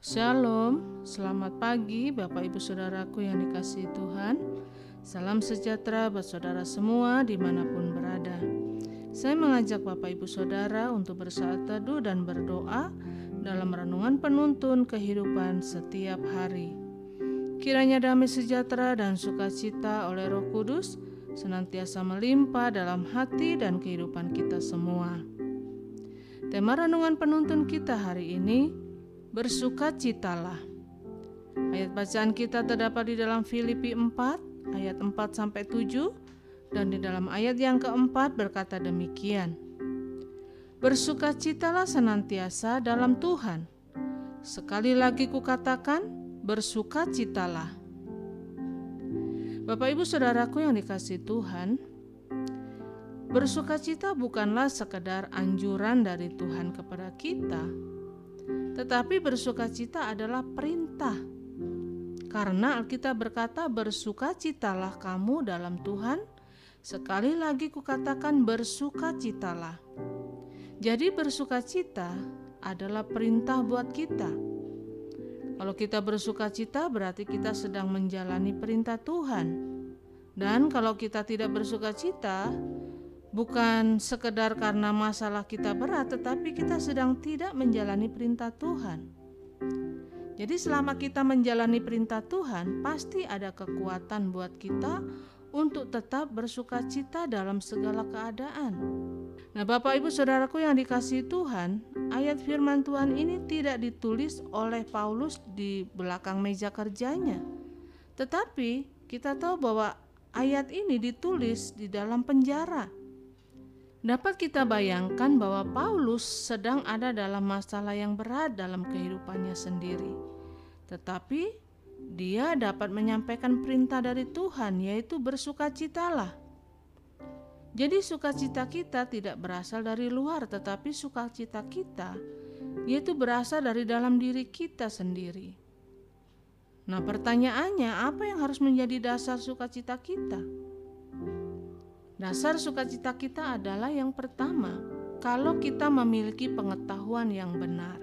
Shalom, selamat pagi Bapak Ibu Saudaraku yang dikasihi Tuhan. Salam sejahtera buat saudara semua di mana pun berada. Saya mengajak Bapak Ibu Saudara untuk bersaat teduh dan berdoa Dalam renungan penuntun kehidupan setiap hari. Kiranya damai sejahtera dan sukacita oleh roh kudus Senantiasa melimpah dalam hati dan kehidupan kita semua. Tema renungan penuntun kita hari ini bersukacitalah. Ayat bacaan kita terdapat di dalam Filipi 4 ayat 4 sampai 7 dan di dalam ayat yang keempat berkata demikian. Bersukacitalah senantiasa dalam Tuhan. Sekali lagi kukatakan, bersukacitalah. Bapak Ibu Saudaraku yang dikasih Tuhan, bersukacita bukanlah sekedar anjuran dari Tuhan kepada kita, tetapi bersukacita adalah perintah. Karena Alkitab berkata bersukacitalah kamu dalam Tuhan. Sekali lagi kukatakan bersukacitalah. Jadi bersukacita adalah perintah buat kita. Kalau kita bersukacita berarti kita sedang menjalani perintah Tuhan. Dan kalau kita tidak bersukacita, bukan sekedar karena masalah kita berat, tetapi kita sedang tidak menjalani perintah Tuhan. Jadi, selama kita menjalani perintah Tuhan, pasti ada kekuatan buat kita untuk tetap bersuka cita dalam segala keadaan. Nah, Bapak Ibu Saudaraku yang dikasihi Tuhan, ayat firman Tuhan ini tidak ditulis oleh Paulus di belakang meja kerjanya. Tetapi kita tahu bahwa ayat ini ditulis di dalam penjara Dapat kita bayangkan bahwa Paulus sedang ada dalam masalah yang berat dalam kehidupannya sendiri, tetapi dia dapat menyampaikan perintah dari Tuhan, yaitu bersukacitalah. Jadi, sukacita kita tidak berasal dari luar, tetapi sukacita kita yaitu berasal dari dalam diri kita sendiri. Nah, pertanyaannya, apa yang harus menjadi dasar sukacita kita? Dasar sukacita kita adalah yang pertama, kalau kita memiliki pengetahuan yang benar.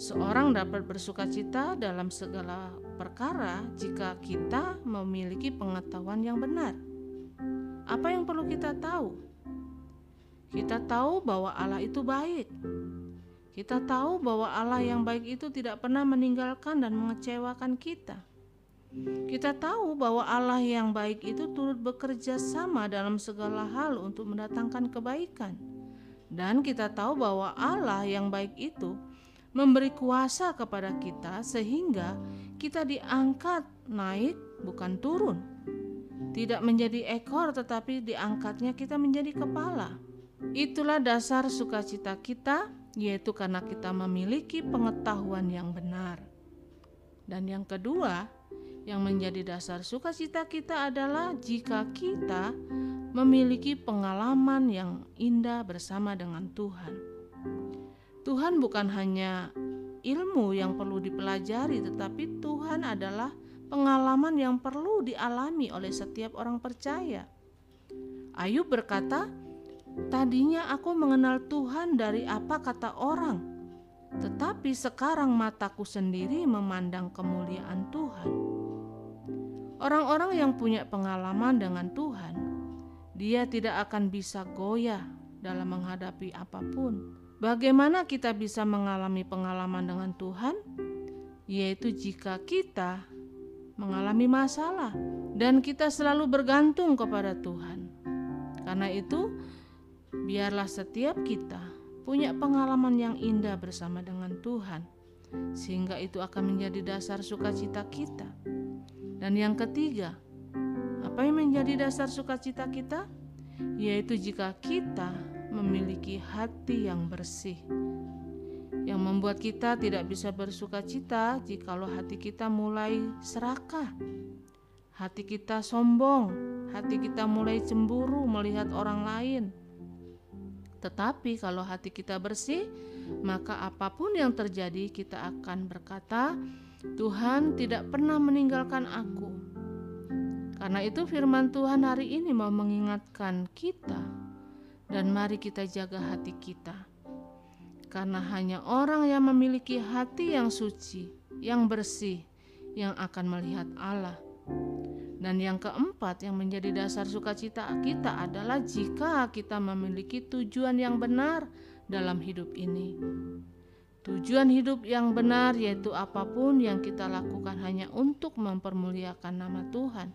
Seorang dapat bersukacita dalam segala perkara jika kita memiliki pengetahuan yang benar. Apa yang perlu kita tahu? Kita tahu bahwa Allah itu baik. Kita tahu bahwa Allah yang baik itu tidak pernah meninggalkan dan mengecewakan kita. Kita tahu bahwa Allah yang baik itu turut bekerja sama dalam segala hal untuk mendatangkan kebaikan. Dan kita tahu bahwa Allah yang baik itu memberi kuasa kepada kita sehingga kita diangkat naik bukan turun. Tidak menjadi ekor tetapi diangkatnya kita menjadi kepala. Itulah dasar sukacita kita yaitu karena kita memiliki pengetahuan yang benar. Dan yang kedua, yang menjadi dasar sukacita kita adalah jika kita memiliki pengalaman yang indah bersama dengan Tuhan. Tuhan bukan hanya ilmu yang perlu dipelajari, tetapi Tuhan adalah pengalaman yang perlu dialami oleh setiap orang percaya. Ayub berkata, "Tadinya aku mengenal Tuhan dari apa kata orang, tetapi sekarang mataku sendiri memandang kemuliaan Tuhan." Orang-orang yang punya pengalaman dengan Tuhan, dia tidak akan bisa goyah dalam menghadapi apa pun. Bagaimana kita bisa mengalami pengalaman dengan Tuhan? Yaitu jika kita mengalami masalah dan kita selalu bergantung kepada Tuhan. Karena itu, biarlah setiap kita punya pengalaman yang indah bersama dengan Tuhan, sehingga itu akan menjadi dasar sukacita kita dan yang ketiga, apa yang menjadi dasar sukacita kita? Yaitu jika kita memiliki hati yang bersih, yang membuat kita tidak bisa bersukacita jikalau hati kita mulai serakah, hati kita sombong, hati kita mulai cemburu melihat orang lain. Tetapi kalau hati kita bersih, maka apa pun yang terjadi, kita akan berkata, Tuhan tidak pernah meninggalkan aku. Karena itu firman Tuhan hari ini mau mengingatkan kita dan mari kita jaga hati kita. Karena hanya orang yang memiliki hati yang suci, yang bersih, yang akan melihat Allah. Dan yang keempat yang menjadi dasar sukacita kita adalah jika kita memiliki tujuan yang benar dalam hidup ini. Tujuan hidup yang benar yaitu apa pun yang kita lakukan hanya untuk mempermuliakan nama Tuhan.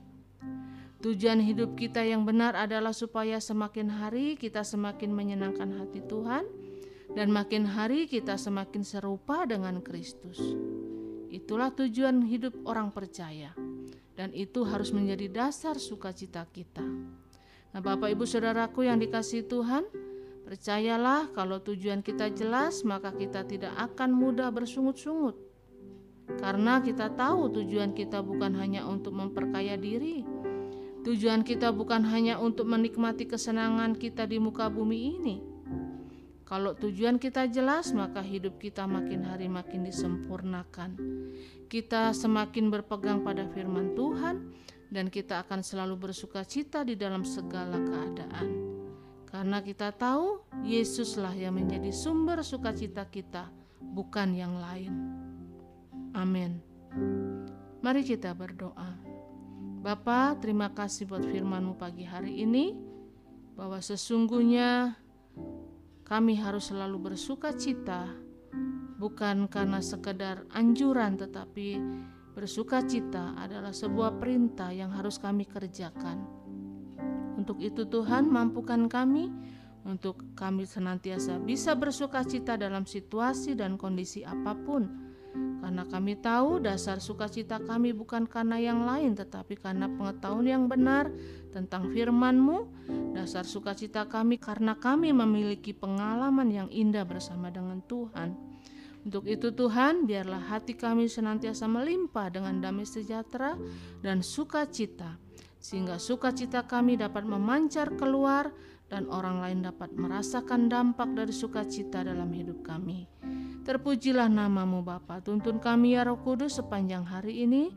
Tujuan hidup kita yang benar adalah supaya semakin hari kita semakin menyenangkan hati Tuhan dan makin hari kita semakin serupa dengan Kristus. Itulah tujuan hidup orang percaya dan itu harus menjadi dasar sukacita kita. Nah, Bapak Ibu Saudaraku yang dikasih Tuhan, percayalah kalau tujuan kita jelas, maka kita tidak akan mudah bersungut-sungut. Karena kita tahu tujuan kita bukan hanya untuk memperkaya diri. Tujuan kita bukan hanya untuk menikmati kesenangan kita di muka bumi ini. Kalau tujuan kita jelas, maka hidup kita makin hari makin disempurnakan kita semakin berpegang pada firman Tuhan dan kita akan selalu bersuka cita di dalam segala keadaan. Karena kita tahu Yesuslah yang menjadi sumber sukacita kita, bukan yang lain. Amin. Mari kita berdoa. Bapa, terima kasih buat firman-Mu pagi hari ini bahwa sesungguhnya kami harus selalu bersuka cita bukan karena sekedar anjuran tetapi bersuka cita adalah sebuah perintah yang harus kami kerjakan. Untuk itu Tuhan mampukan kami untuk kami senantiasa bisa bersuka cita dalam situasi dan kondisi apa pun. Karena kami tahu dasar sukacita kami bukan karena yang lain tetapi karena pengetahuan yang benar tentang firman-Mu. Dasar sukacita kami karena kami memiliki pengalaman yang indah bersama dengan Tuhan. Untuk itu Tuhan, biarlah hati kami senantiasa melimpah dengan damai sejahtera dan sukacita, sehingga sukacita kami dapat memancar keluar dan orang lain dapat merasakan dampak dari sukacita dalam hidup kami. Terpujilah namamu Bapa, tuntun kami ya Roh Kudus sepanjang hari ini,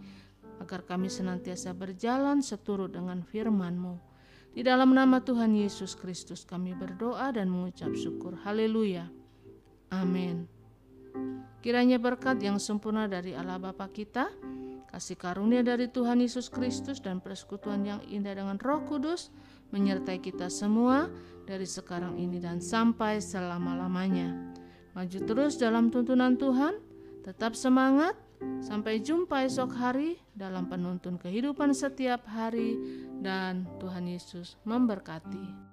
agar kami senantiasa berjalan seturut dengan firman-Mu. Di dalam nama Tuhan Yesus Kristus kami berdoa dan mengucap syukur. Haleluya. Amin. Kiranya berkat yang sempurna dari Allah Bapa kita, kasih karunia dari Tuhan Yesus Kristus dan persekutuan yang indah dengan Roh Kudus menyertai kita semua dari sekarang ini dan sampai selama-lamanya. Maju terus dalam tuntunan Tuhan, tetap semangat, sampai jumpa esok hari dalam penuntun kehidupan setiap hari dan Tuhan Yesus memberkati.